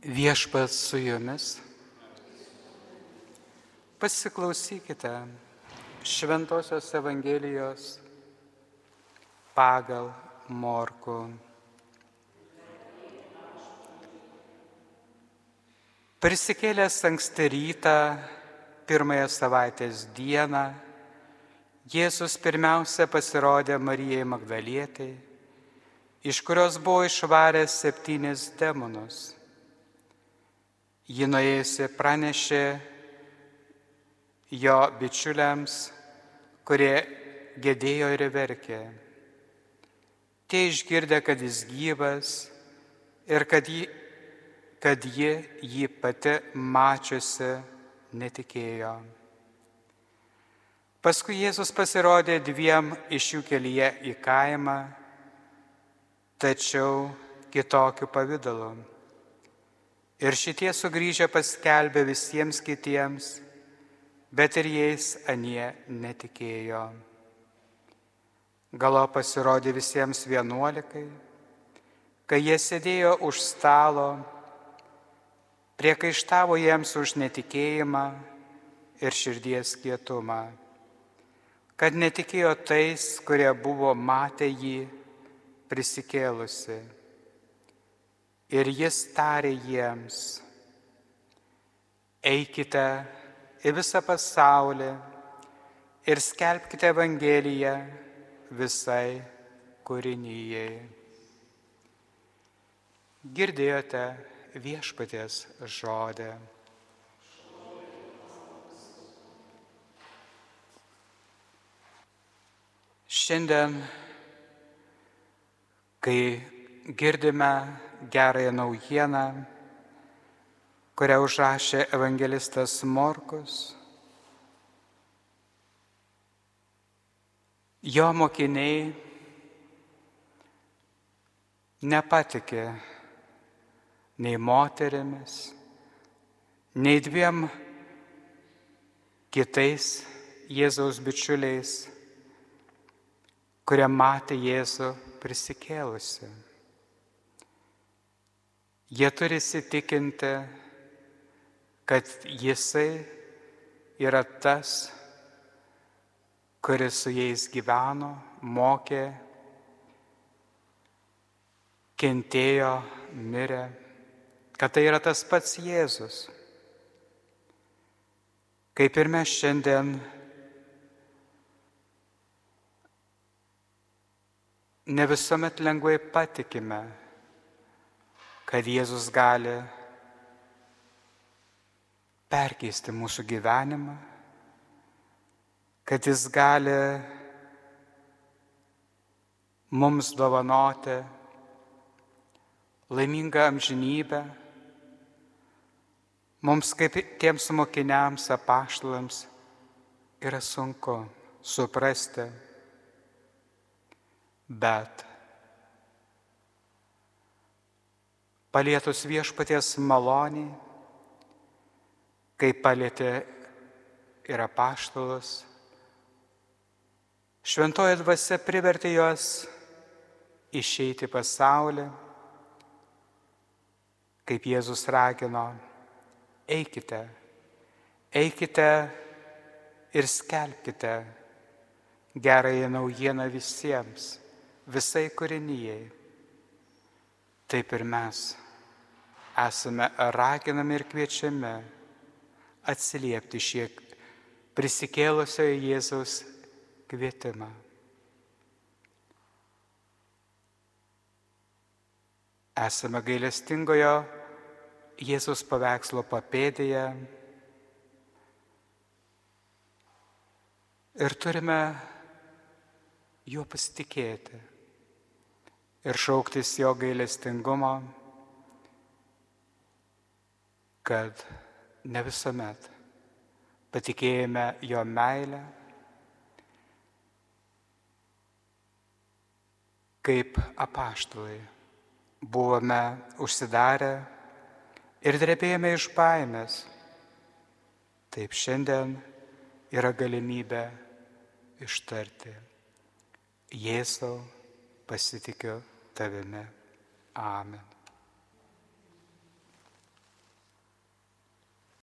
Viešpats su jumis. Pasiklausykite Šventojios Evangelijos pagal Morku. Prisikėlęs anksti rytą, pirmąją savaitės dieną, Jėzus pirmiausia pasirodė Marijai Magdalietei, iš kurios buvo išvaręs septynis demonus Ji nuėjusi pranešė jo bičiuliams, kurie gėdėjo ir verkė. Tie išgirdė, kad jis gyvas ir kad ji, kad ji jį pati mačiusi netikėjo. Paskui Jėzus pasirodė dviem iš jų kelyje į kaimą, tačiau kitokiu pavydalu. Ir šitie sugrįžę paskelbė visiems kitiems, bet ir jais anie netikėjo. Galo pasirodė visiems vienuolikai, kai jie sėdėjo už stalo, priekaištavo jiems už netikėjimą ir širdies kietumą, kad netikėjo tais, kurie buvo matę jį prisikėlusi Ir jis tarė jiems, eikite į visą pasaulį ir skelbkite Evangeliją visai kūrinyjei. Girdėjote viešpaties žodę. Šiandien, kai girdime gerąją naujieną, kurią užrašė evangelistas Morkus. Jo mokiniai nepatikė nei moterimis, nei dviem kitais Jėzaus bičiuliais, kurie matė Jėzų prisikėlusi. Jie turi įsitikinti, kad jisai yra tas, kuris su jais gyveno, mokė, kentėjo, mirė, kad tai yra tas pats Jėzus. Kaip ir mes šiandien ne visuomet lengvai patikime kad Jėzus gali perkeisti mūsų gyvenimą, kad Jis gali mums dovanoti laimingą amžinybę, mums kaip tiems mokiniams, apaštalams yra sunku suprasti, bet palietus viešpaties malonį, kai palėtė ir apaštalus. Šventoji dvasia privertė juos išeiti pasaulį, kaip Jėzus ragino, eikite, eikite ir skelbkite gerąją naujieną visiems, visai kūrinyjei. Taip ir mes esame raginami ir kviečiami atsiliepti šiek prisikėlusiojo Jėzaus kvietimą. Esame gailestingojo Jėzaus paveikslo papėdėje ir turime juo pasitikėti ir šauktis jo gailestingumo, kad ne visuomet patikėjome jo meilę, kaip apaštalai buvome užsidarę ir drebėjome iš baimės. Taip šiandien yra galimybė ištarti Jėzau pasitikiu tavimi. Amen.